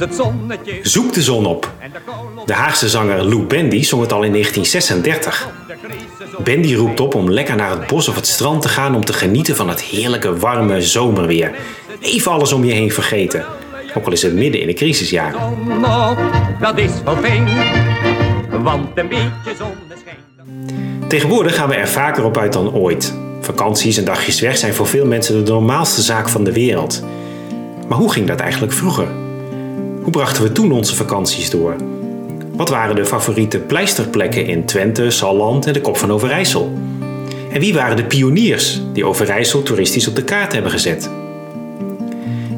het zonnetje. Zoek de zon op. De Haagse zanger Lou Bendy zong het al in 1936. Bendy roept op om lekker naar het bos of het strand te gaan om te genieten van het heerlijke warme zomerweer. Even alles om je heen vergeten. Ook al is het midden in dat is fijn. Want een beetje zonneschijn. Tegenwoordig gaan we er vaker op uit dan ooit. Vakanties en dagjes weg zijn voor veel mensen de normaalste zaak van de wereld. Maar hoe ging dat eigenlijk vroeger? Hoe brachten we toen onze vakanties door? Wat waren de favoriete pleisterplekken in Twente, Salland en de Kop van Overijssel? En wie waren de pioniers die Overijssel toeristisch op de kaart hebben gezet?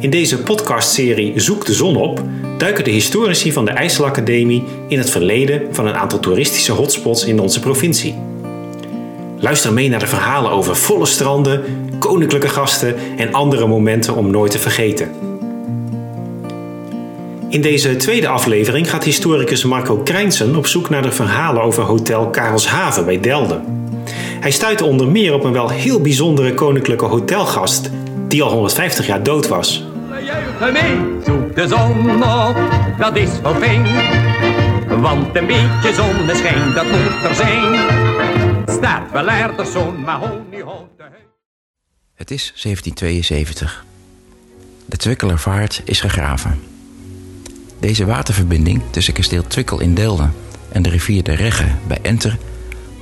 In deze podcastserie Zoek de zon op duiken de historici van de IJsselacademie in het verleden van een aantal toeristische hotspots in onze provincie. Luister mee naar de verhalen over volle stranden, koninklijke gasten en andere momenten om nooit te vergeten. In deze tweede aflevering gaat historicus Marco Krijnsen op zoek naar de verhalen over Hotel Karelshaven bij Delden. Hij stuitte onder meer op een wel heel bijzondere koninklijke hotelgast die al 150 jaar dood was. Juichen mee, zoek de zon op, dat is wel fijn. Want een beetje zonneschijn, dat moet er zijn. Staat wel aardig zo'n. Het is 1772. De Twikkelervaart is gegraven. Deze waterverbinding tussen kasteel Twikkel in Delden en de rivier de Regge bij Enter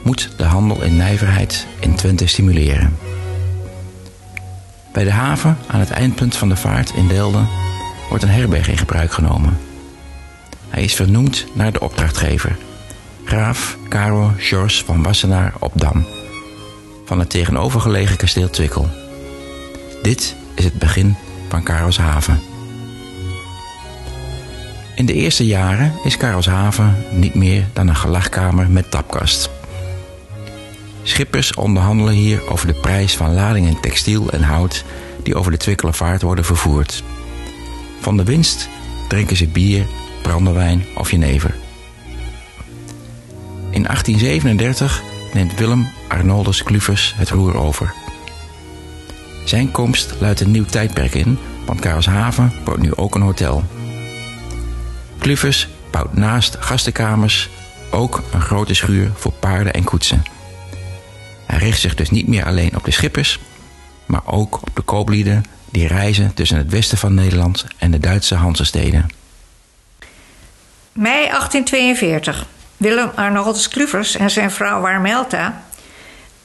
moet de handel in nijverheid in Twente stimuleren. Bij de haven aan het eindpunt van de vaart in Delden wordt een herberg in gebruik genomen. Hij is vernoemd naar de opdrachtgever, graaf Karel George van Wassenaar op Dam, van het tegenovergelegen kasteel Twikkel. Dit is het begin van Karelshaven. In de eerste jaren is Karelshaven niet meer dan een gelagkamer met tapkast. Schippers onderhandelen hier over de prijs van ladingen textiel en hout die over de Twikkelervaart worden vervoerd. Van de winst drinken ze bier, brandewijn of jenever. In 1837 neemt Willem Arnoldus Cluvers het roer over. Zijn komst luidt een nieuw tijdperk in, want Karelshaven wordt nu ook een hotel. Cluvers bouwt naast gastenkamers ook een grote schuur voor paarden en koetsen. Hij richt zich dus niet meer alleen op de schippers, maar ook op de kooplieden die reizen tussen het westen van Nederland en de Duitse Hansesteden. Mei 1842. Willem Arnoldus Kluvers en zijn vrouw Warmelta.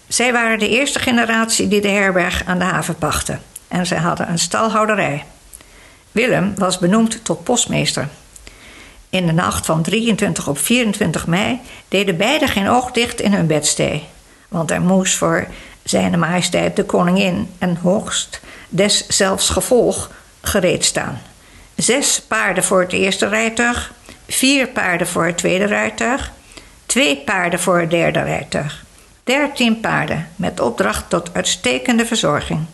Zij waren de eerste generatie die de herberg aan de haven pachtte. En zij hadden een stalhouderij. Willem was benoemd tot postmeester. In de nacht van 23 op 24 mei deden beiden geen oog dicht in hun bedstee. Want er moest voor zijn majesteit de koningin en hoogst des zelfs gevolg gereed staan. Zes paarden voor het eerste rijtuig, vier paarden voor het tweede rijtuig, twee paarden voor het derde rijtuig, dertien paarden met opdracht tot uitstekende verzorging.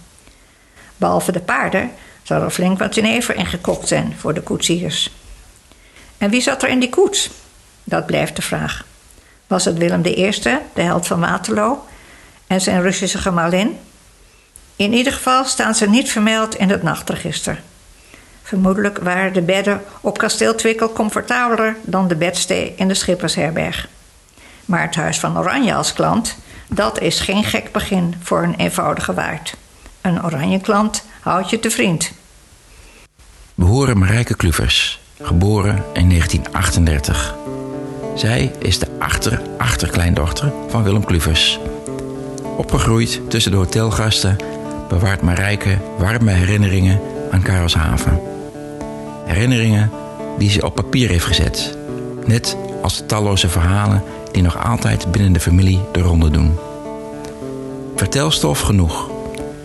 Behalve de paarden zou er flink wat jenever ingekocht zijn voor de koetsiers. En wie zat er in die koets? Dat blijft de vraag. Was het Willem I, de held van Waterloo, en zijn Russische gemalin? In ieder geval staan ze niet vermeld in het nachtregister. Vermoedelijk waren de bedden op kasteel Twikkel comfortabeler dan de bedstee in de schippersherberg. Maar het Huis van Oranje als klant, dat is geen gek begin voor een eenvoudige waard. Een oranje klant houdt je te vriend. We horen Marijke Kluvers, geboren in 1938. Zij is de achter-achterkleindochter van Willem Kluvers. Opgegroeid tussen de hotelgasten bewaart Marijke warme herinneringen aan Karelshaven. Herinneringen die ze op papier heeft gezet, net als de talloze verhalen die nog altijd binnen de familie de ronde doen. Vertelstof genoeg,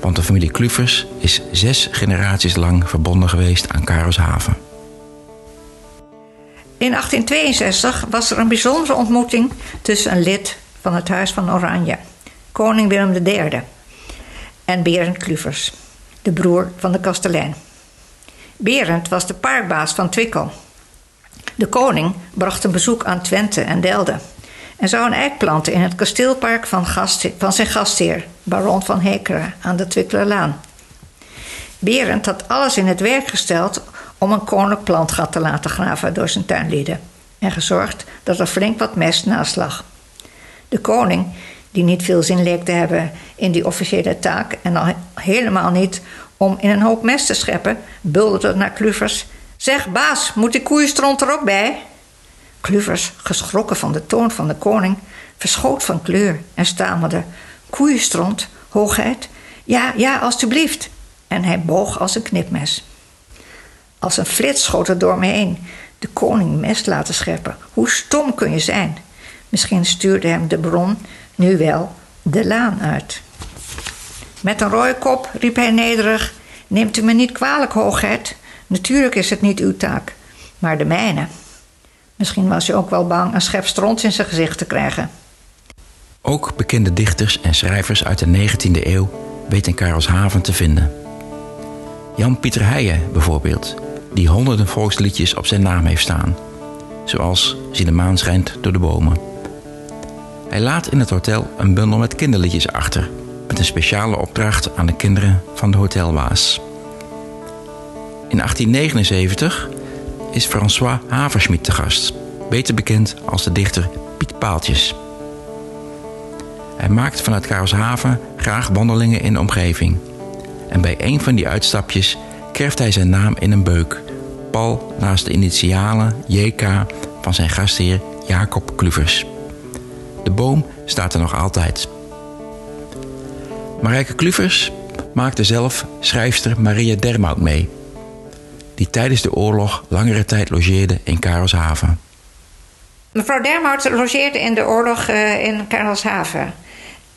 want de familie Kluvers is zes generaties lang verbonden geweest aan Karelshaven. In 1862 was er een bijzondere ontmoeting tussen een lid van het Huis van Oranje, koning Willem III, en Berend Kluvers, de broer van de kastelein. Berend was de paardbaas van Twikkel. De koning bracht een bezoek aan Twente en Delden en zou een eik planten in het kasteelpark van, gast, van zijn gastheer, baron van Hekera, aan de Twikkelerlaan. Berend had alles in het werk gesteld om een koninklijk plantgat te laten graven door zijn tuinlieden en gezorgd dat er flink wat mest naast lag. De koning, die niet veel zin leek te hebben in die officiële taak en al helemaal niet om in een hoop mest te scheppen, bulderde naar Kluvers: Zeg, baas, moet die koeienstront er ook bij? Kluvers, geschrokken van de toon van de koning, verschoot van kleur en stamelde: Koeienstront, hoogheid? Ja, ja, alstublieft. En hij boog als een knipmes. Als een flits schoot er door me heen. De koning mest laten scheppen. Hoe stom kun je zijn? Misschien stuurde hem de bron nu wel de laan uit. Met een rode kop riep hij nederig: Neemt u me niet kwalijk, hoogheid. Natuurlijk is het niet uw taak, maar de mijne. Misschien was hij ook wel bang een schep stront in zijn gezicht te krijgen. Ook bekende dichters en schrijvers uit de 19e eeuw weten Karelshaven te vinden. Jan-Pieter Heijen bijvoorbeeld, die honderden volksliedjes op zijn naam heeft staan, zoals Zie de maan schijnt door de bomen. Hij laat in het hotel een bundel met kinderliedjes achter, met een speciale opdracht aan de kinderen van de hotelbaas. In 1879 is François Haversmit te gast, beter bekend als de dichter Piet Paaltjes. Hij maakt vanuit Karlshaven graag wandelingen in de omgeving. En bij een van die uitstapjes kerft hij zijn naam in een beuk, naast de initialen JK van zijn gastheer Jacob Kluvers. De boom staat er nog altijd. Marijke Kluvers maakte zelf schrijfster Maria Dermout mee, die tijdens de oorlog langere tijd logeerde in Karelshaven. Mevrouw Dermout logeerde in de oorlog uh, in Karelshaven.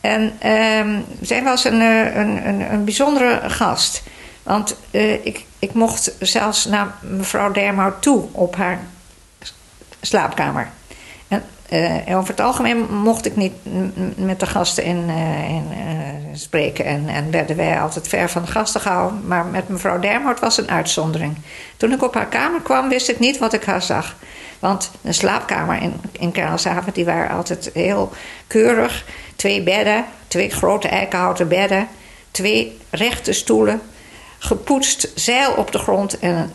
En uh, zij was een, eh, een, een, een, bijzondere gast. Want uh, ik, ik mocht zelfs naar mevrouw Dermout toe op haar slaapkamer. En uh, over het algemeen mocht ik niet met de gasten in, uh, in spreken. En, en werden wij altijd ver van de gasten gehouden. Maar met mevrouw Dermout was een uitzondering. Toen ik op haar kamer kwam, wist ik niet wat ik haar zag. Want een slaapkamer in, in Karlshaven, die waren altijd heel keurig. Twee bedden, twee grote eikenhouten bedden. Twee rechte stoelen. Gepoetst zeil op de grond en een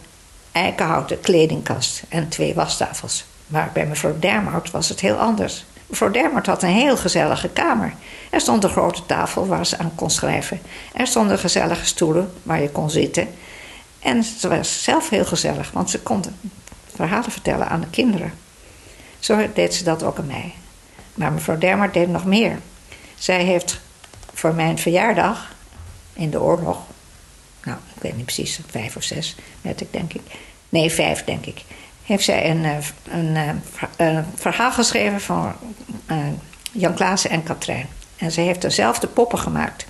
eikenhouten kledingkast. En twee wastafels. Maar bij mevrouw Dermout was het heel anders. Mevrouw Dermout had een heel gezellige kamer. Er stond een grote tafel waar ze aan kon schrijven. Er stonden gezellige stoelen waar je kon zitten. En ze was zelf heel gezellig, want ze kon verhalen vertellen aan de kinderen. Zo deed ze dat ook aan mij. Maar mevrouw Dermout deed nog meer. Zij heeft voor mijn verjaardag in de oorlog, weet niet precies, vijf of zes werd ik denk ik. Nee, vijf denk ik heeft zij een, eh, eh, een verhaal geschreven van uh, Jan Klaassen en Katrijn. En ze heeft dezelfde poppen gemaakt.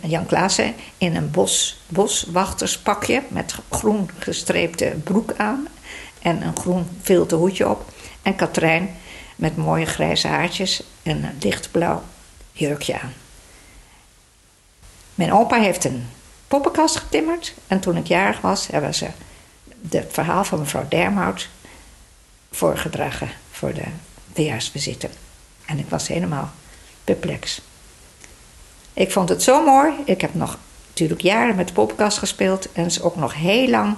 Jan Klaassen in een bos, boswachterspakje met groen gestreepte broek aan en een groen vilte hoedje op. En Katrijn met mooie grijze haartjes en een lichtblauw jurkje aan. Mijn opa heeft een poppenkast getimmerd en toen ik jarig was hebben ze het verhaal van mevrouw Dermout voorgedragen voor de verjaarsvisite. En ik was helemaal perplex. Ik vond het zo mooi. Ik heb nog natuurlijk jaren met de poppenkast gespeeld en ze ook nog heel lang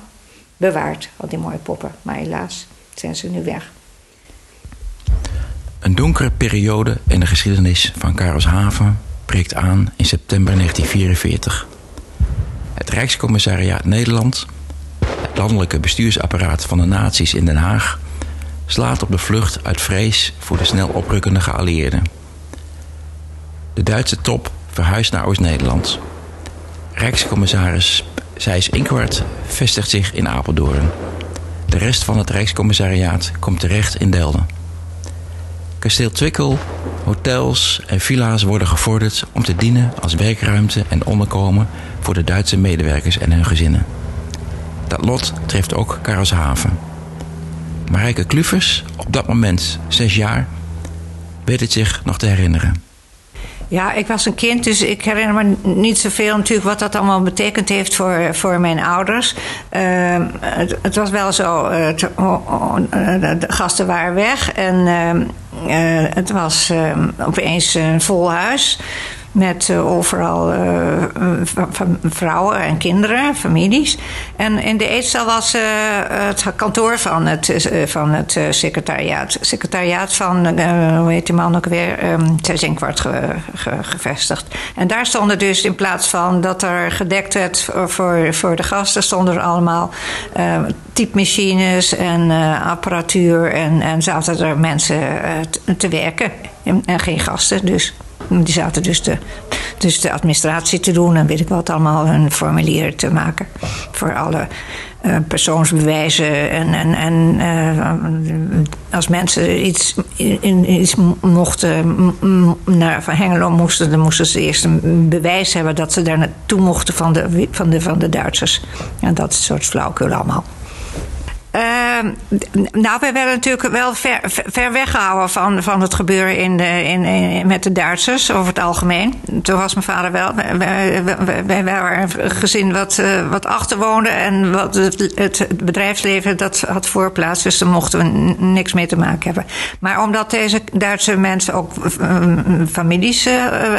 bewaard, al die mooie poppen. Maar helaas zijn ze nu weg. Een donkere periode in de geschiedenis van Karelshaven breekt aan in september 1944. Het Rijkscommissariaat Nederland het landelijke bestuursapparaat van de naties in Den Haag slaat op de vlucht uit vrees voor de snel oprukkende geallieerden. De Duitse top verhuist naar Oost-Nederland. Rijkscommissaris Seys Inkwart vestigt zich in Apeldoorn. De rest van het Rijkscommissariaat komt terecht in Delden. Kasteel Twickel, hotels en villa's worden gevorderd om te dienen als werkruimte en onderkomen voor de Duitse medewerkers en hun gezinnen. Dat lot treft ook Karlshaven. Marijke Kluvers, op dat moment zes jaar, weet het zich nog te herinneren. Ja, ik was een kind, dus ik herinner me niet zoveel natuurlijk wat dat allemaal betekend heeft voor, voor mijn ouders. Uh, het, het, was wel zo, de gasten waren weg en uh, het was opeens een vol huis met uh, overal uh, vrouwen en kinderen, families. En in de eetzaal was het kantoor van het, van het secretariaat. Secretariaat van, hoe heet die man ook weer, um, Terzinkwart ge, ge, gevestigd. En daar stonden dus in plaats van dat er gedekt werd voor, voor de gasten, stonden er allemaal typemachines en apparatuur. En, en zaten er mensen te werken en, en geen gasten dus. Die zaten dus de, dus de administratie te doen en weet ik wat allemaal, een formulier te maken voor alle uh, persoonsbewijzen. En, en, en uh, als mensen iets, in, mochten naar Van Hengelo moesten, dan moesten ze eerst een bewijs hebben dat ze daar naartoe mochten van de, van de, van de Duitsers. En dat soort flauwkul allemaal. Uh, nou, we werden natuurlijk wel ver, ver weggehouden van, van het gebeuren in de, in, met de Duitsers over het algemeen. Toen was mijn vader wel. Wij waren een gezin wat, uh, wat achter woonde en wat het, het, bedrijfsleven dat had voorplaats. Dus daar mochten we niks mee te maken hebben. Maar omdat deze Duitse mensen ook families uh,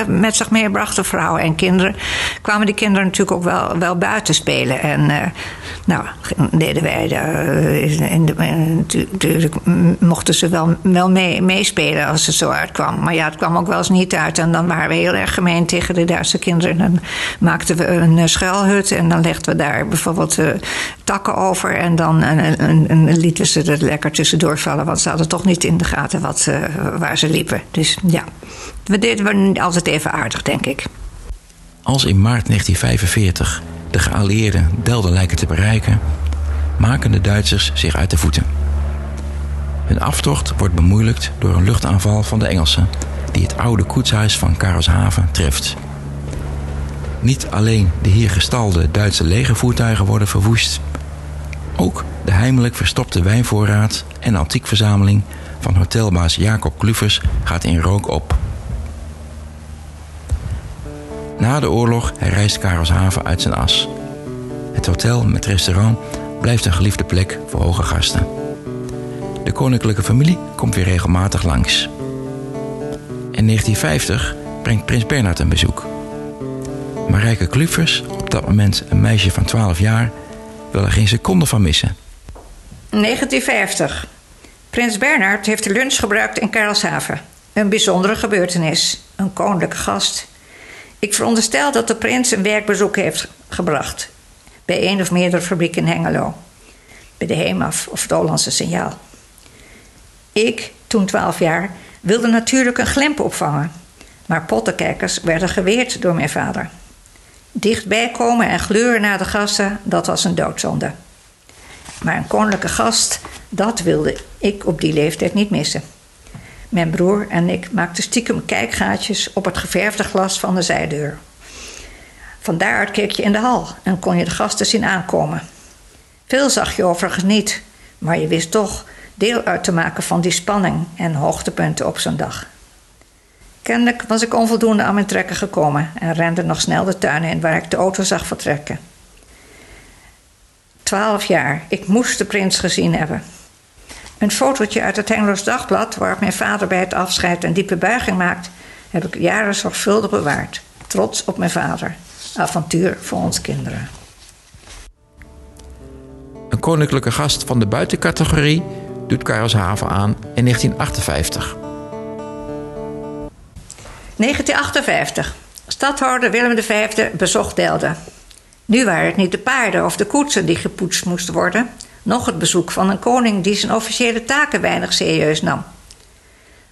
met zich meebrachten, vrouwen en kinderen, kwamen die kinderen natuurlijk ook wel, wel buiten spelen. En nou, deden wij natuurlijk mochten ze wel, wel mee, meespelen als het zo uitkwam. Maar ja, het kwam ook wel eens niet uit. En dan waren we heel erg gemeen tegen de Duitse kinderen. Dan maakten we een eh, schuilhut en dan legden we daar bijvoorbeeld uh, takken over. En dan en, en, en lieten ze er lekker tussendoor vallen. Want ze hadden toch niet in de gaten wat, waar ze liepen. Dus ja, we deden altijd even aardig, denk ik. Als in maart 1945 de geallieerden Delden lijken te bereiken, maken de Duitsers zich uit de voeten. Hun aftocht wordt bemoeilijkt door een luchtaanval van de Engelsen, die het oude koetshuis van Karlshaven treft. Niet alleen de hier gestalde Duitse legervoertuigen worden verwoest, ook de heimelijk verstopte wijnvoorraad en antiekverzameling van hotelbaas Jacob Kluvers gaat in rook op. Na de oorlog herrijst Karelshaven uit zijn as. Het hotel met restaurant blijft een geliefde plek voor hoge gasten. De koninklijke familie komt weer regelmatig langs. In 1950 brengt prins Bernhard een bezoek. Marijke Kluvers, op dat moment een meisje van 12 jaar, wil er geen seconde van missen. 1950. Prins Bernhard heeft de lunch gebruikt in Karlshaven. Een bijzondere gebeurtenis. Een koninklijke gast. Ik veronderstel dat de prins een werkbezoek heeft gebracht bij één of meerdere fabrieken in Hengelo. Bij de HEMAF of het Hollandse Signaal. Ik, toen 12 jaar, wilde natuurlijk een glimp opvangen. Maar pottenkijkers werden geweerd door mijn vader. Dichtbij komen en gluren naar de gasten, dat was een doodzonde. Maar een koninklijke gast, dat wilde ik op die leeftijd niet missen. Mijn broer en ik maakten stiekem kijkgaatjes op het geverfde glas van de zijdeur. Van daaruit keek je in de hal en kon je de gasten zien aankomen. Veel zag je overigens niet, maar je wist toch deel uit te maken van die spanning en hoogtepunten op zo'n dag. Kennelijk was ik onvoldoende aan mijn trekken gekomen en rende nog snel de tuin in waar ik de auto zag vertrekken. Twaalf jaar, ik moest de prins gezien hebben. Een fotootje uit het Hengeloos Dagblad, waarop mijn vader bij het afscheid een diepe buiging maakt, heb ik jaren zorgvuldig bewaard. Trots op mijn vader. Avontuur voor ons kinderen. Een koninklijke gast van de buitencategorie doet Karelshaven aan in 1958. 1958. Stadhouder Willem V bezocht Delden. Nu waren het niet de paarden of de koetsen die gepoetst moesten worden, nog het bezoek van een koning die zijn officiële taken weinig serieus nam.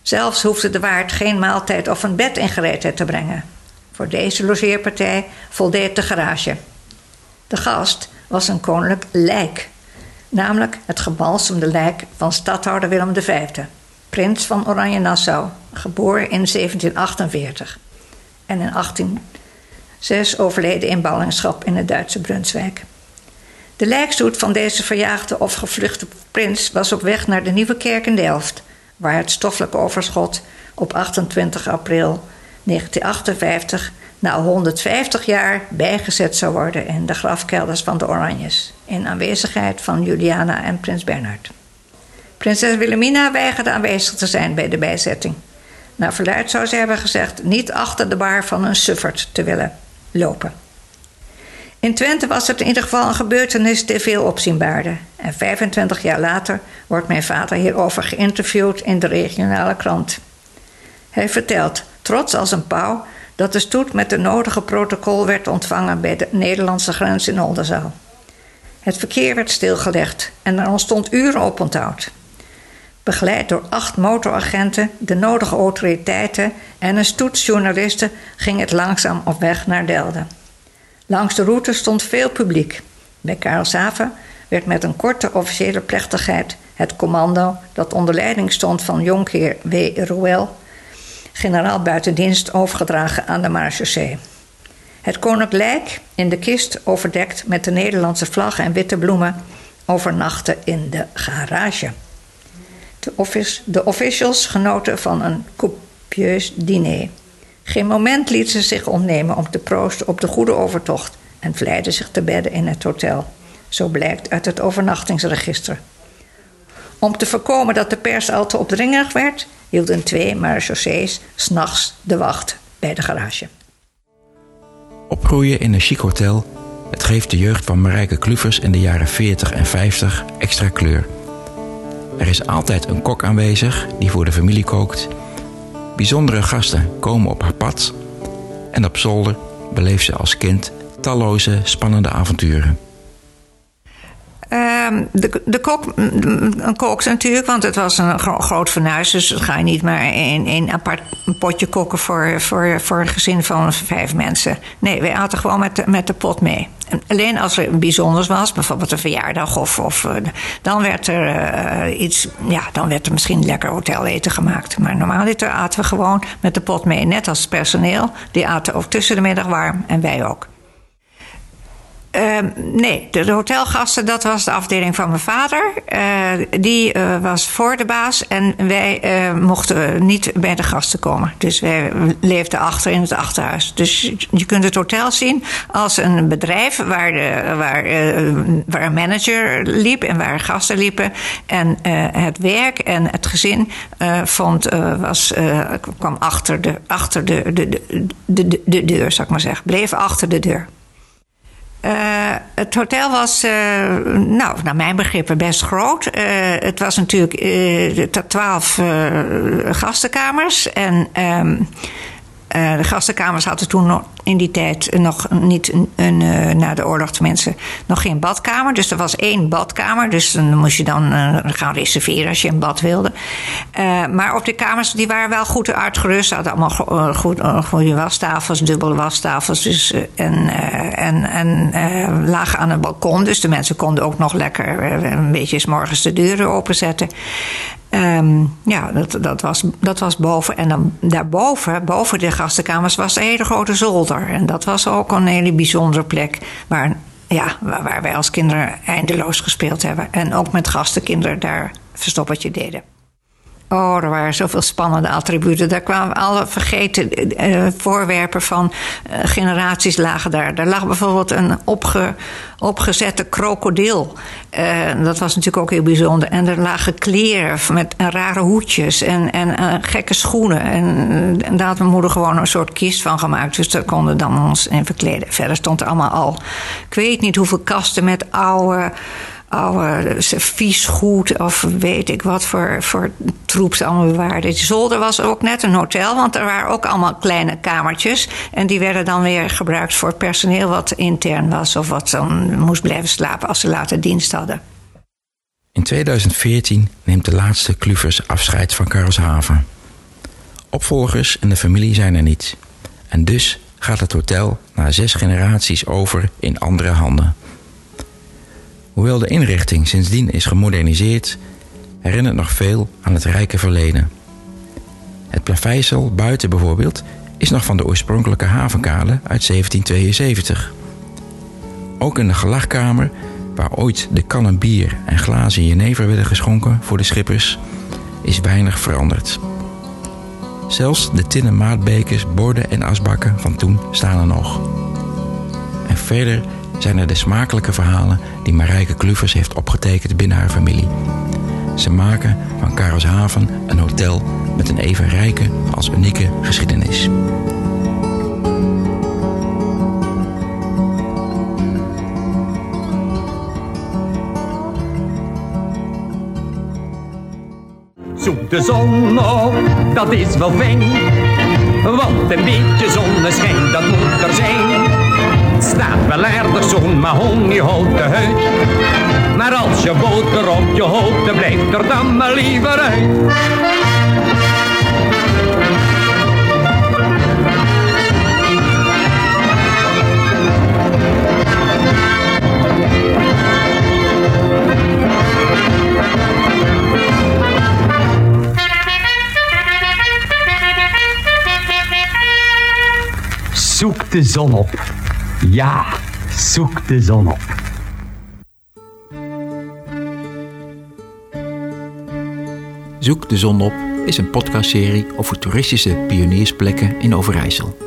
Zelfs hoefde de waard geen maaltijd of een bed in gereedheid te brengen. Voor deze logeerpartij voldeed de garage. De gast was een koninklijk lijk, namelijk het gebalsemde lijk van stadhouder Willem V, prins van Oranje-Nassau, geboren in 1748 en in 1806 overleden in ballingschap in het Duitse Brunswijk. De lijkstoet van deze verjaagde of gevluchte prins was op weg naar de Nieuwe Kerk in Delft, waar het stoffelijk overschot op 28 april 1958 na 150 jaar bijgezet zou worden in de grafkelders van de Oranjes, in aanwezigheid van Juliana en prins Bernhard. Prinses Wilhelmina weigerde aanwezig te zijn bij de bijzetting. Naar verluid zou ze hebben gezegd niet achter de bar van een suffert te willen lopen. In Twente was het in ieder geval een gebeurtenis te veel opzienbaarde. En 25 jaar later wordt mijn vader hierover geïnterviewd in de regionale krant. Hij vertelt, trots als een pauw, dat de stoet met de nodige protocol werd ontvangen bij de Nederlandse grens in Oldenzaal. Het verkeer werd stilgelegd en er ontstond uren op onthoud. Begeleid door acht motoragenten, de nodige autoriteiten en een stoet journalisten ging het langzaam op weg naar Delden. Langs de route stond veel publiek. Bij Karlshaven werd met een korte officiële plechtigheid het commando, dat onder leiding stond van jonkheer W. Roel, generaal buitendienst, overgedragen aan de marechaussee. Het koninklijk in de kist overdekt met de Nederlandse vlag en witte bloemen overnachtte in de garage. De, office, de officials genoten van een copieus diner. Geen moment liet ze zich ontnemen om te proosten op de goede overtocht en vleiden zich te bedden in het hotel. Zo blijkt uit het overnachtingsregister. Om te voorkomen dat de pers al te opdringerig werd, hielden twee marechaussees s'nachts de wacht bij de garage. Opgroeien in een chic hotel, het geeft de jeugd van Marijke Kluvers in de jaren 40 en 50 extra kleur. Er is altijd een kok aanwezig die voor de familie kookt. Bijzondere gasten komen op haar pad. En op zolder beleeft ze als kind talloze spannende avonturen. Ehm, de, de kok, een kok natuurlijk, want het was een groot fornuis. Dus ga je niet maar in een apart potje koken voor, voor, voor een gezin van vijf mensen. Nee, wij aten gewoon met de, met de pot mee. Alleen als er bijzonders was, bijvoorbeeld een verjaardag of, of eh, dan werd er uh, iets, ja, dan werd er misschien lekker hoteleten gemaakt. Maar normaal aten we gewoon met de pot mee, net als het personeel. Die aten ook tussen de middag warm en wij ook. Uh, nee, de hotelgasten, dat was de afdeling van mijn vader. Uh, die uh, was voor de baas en wij uh, mochten niet bij de gasten komen. Dus wij leefden achter in het achterhuis. Dus je kunt het hotel zien als een bedrijf waar, de, waar, waar een manager liep en waar gasten liepen. En het werk en het gezin vond, was, kwam achter, de, achter de, de, de, de, de deur, zou ik maar zeggen. Bleef achter de deur. Uh, het hotel was, uh, nou, naar mijn begrippen best groot. Uh, het was natuurlijk twaalf gastenkamers. En um, uh, de gastenkamers hadden toen in die tijd nog niet een, uh, na de oorlog tenminste nog geen badkamer. Dus er was één badkamer. Dus dan moest je dan uh, gaan reserveren als je een bad wilde. maar op de kamers die waren wel goed uitgerust. Ze hadden allemaal goed, goede wastafels, dubbele wastafels. Dus, en en, en lagen aan een balkon. Dus de mensen konden ook nog lekker een beetje s morgens de deuren openzetten. Um, ja, dat, dat, was, dat was boven. En dan daarboven, boven de gastenkamers, was een hele grote zolder. En dat was ook een hele bijzondere plek. Waar, ja, waar, wij als kinderen eindeloos gespeeld hebben. En ook met gastenkinderen daar verstoppertje deden. Oh, er waren zoveel spannende attributen. Daar kwamen alle vergeten uh, voorwerpen van uh, generaties lagen daar. Daar lag bijvoorbeeld een opge, opgezette krokodil. Uh, dat was natuurlijk ook heel bijzonder. En er lagen kleren met rare hoedjes en, en gekke schoenen. En, en, daar had mijn moeder gewoon een soort kist van gemaakt. Dus daar konden dan ons in verkleden. Verder stond er allemaal al, ik weet niet hoeveel kasten met oude oude serviesgoed of weet ik wat voor, voor troep ze allemaal bewaarden. De zolder was ook net een hotel, want er waren ook allemaal kleine kamertjes. En die werden dan weer gebruikt voor personeel wat intern was of wat dan moest blijven slapen als ze later dienst hadden. In 2014 neemt de laatste Kluvers afscheid van Karlshaven. Opvolgers en de familie zijn er niet. En dus gaat het hotel na zes generaties over in andere handen. Hoewel de inrichting sindsdien is gemoderniseerd, herinnert nog veel aan het rijke verleden. Het plaveisel buiten bijvoorbeeld is nog van de oorspronkelijke havenkade uit 1772. Ook in de gelachkamer, waar ooit de kannen bier en glazen jenever werden geschonken voor de schippers, is weinig veranderd. Zelfs de tinnen maatbekers, borden en asbakken van toen staan er nog. En verder zijn er de smakelijke verhalen die Marijke Kluvers heeft opgetekend binnen haar familie. Ze maken van Karelshaven een hotel met een even rijke als unieke geschiedenis. Zoek de zon op, dat is wel fijn. Want een beetje zonneschijn, dat moet er zijn. Staat wel aardig zo'n mahoniehouten huid. Maar als je boter op je hoofd, blijft er dan maar liever uit. Zoek de zon op. Ja, zoek de zon op. Zoek de zon op is een podcastserie over toeristische pioniersplekken in Overijssel.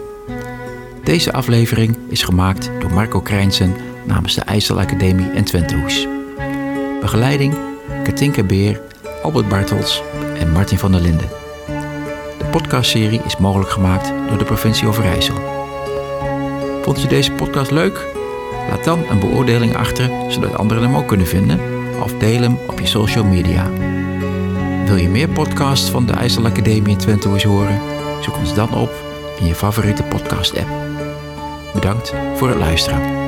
Deze aflevering is gemaakt door Marco Krijnsen namens de IJsselacademie en Twentehoes. Begeleiding Katinka Beer, Albert Bartels en Martin van der Linden. De podcastserie is mogelijk gemaakt door de provincie Overijssel. Vond je deze podcast leuk? Laat dan een beoordeling achter, zodat anderen hem ook kunnen vinden, of deel hem op je social media. Wil je meer podcasts van de IJsselacademie in Twentehoes horen? Zoek ons dan op in je favoriete podcast-app. Bedankt voor het luisteren.